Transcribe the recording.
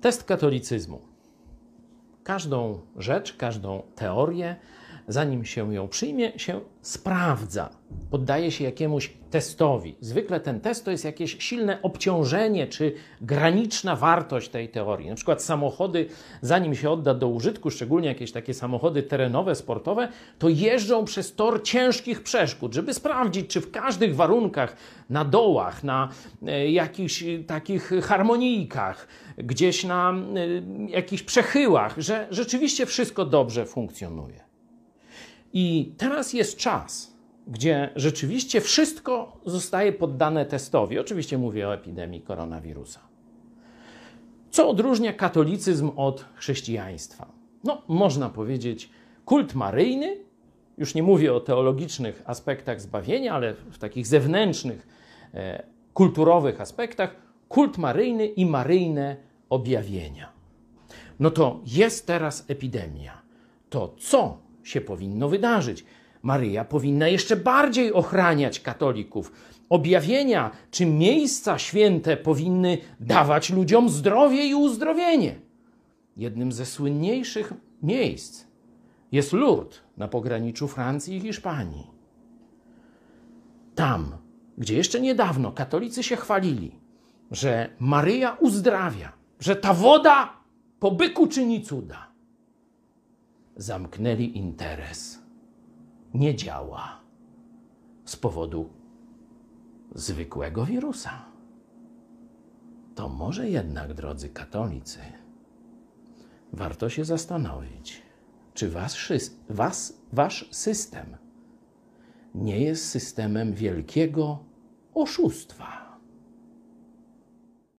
Test katolicyzmu. Każdą rzecz, każdą teorię, zanim się ją przyjmie, się sprawdza. Poddaje się jakiemuś testowi. Zwykle ten test to jest jakieś silne obciążenie czy graniczna wartość tej teorii. Na przykład samochody, zanim się odda do użytku, szczególnie jakieś takie samochody terenowe, sportowe, to jeżdżą przez tor ciężkich przeszkód, żeby sprawdzić, czy w każdych warunkach, na dołach, na e, jakichś takich harmonijkach, gdzieś na e, jakichś przechyłach, że rzeczywiście wszystko dobrze funkcjonuje. I teraz jest czas, gdzie rzeczywiście wszystko zostaje poddane testowi. Oczywiście mówię o epidemii koronawirusa. Co odróżnia katolicyzm od chrześcijaństwa? No, można powiedzieć, kult maryjny, już nie mówię o teologicznych aspektach zbawienia, ale w takich zewnętrznych, e, kulturowych aspektach, kult maryjny i maryjne objawienia. No to jest teraz epidemia. To co się powinno wydarzyć? Maryja powinna jeszcze bardziej ochraniać katolików. Objawienia czy miejsca święte powinny dawać ludziom zdrowie i uzdrowienie. Jednym ze słynniejszych miejsc jest Lourdes na pograniczu Francji i Hiszpanii. Tam, gdzie jeszcze niedawno katolicy się chwalili, że Maryja uzdrawia, że ta woda po byku czyni cuda, zamknęli interes nie działa z powodu zwykłego wirusa. To może jednak, drodzy katolicy, warto się zastanowić, czy was, was, wasz system nie jest systemem wielkiego oszustwa.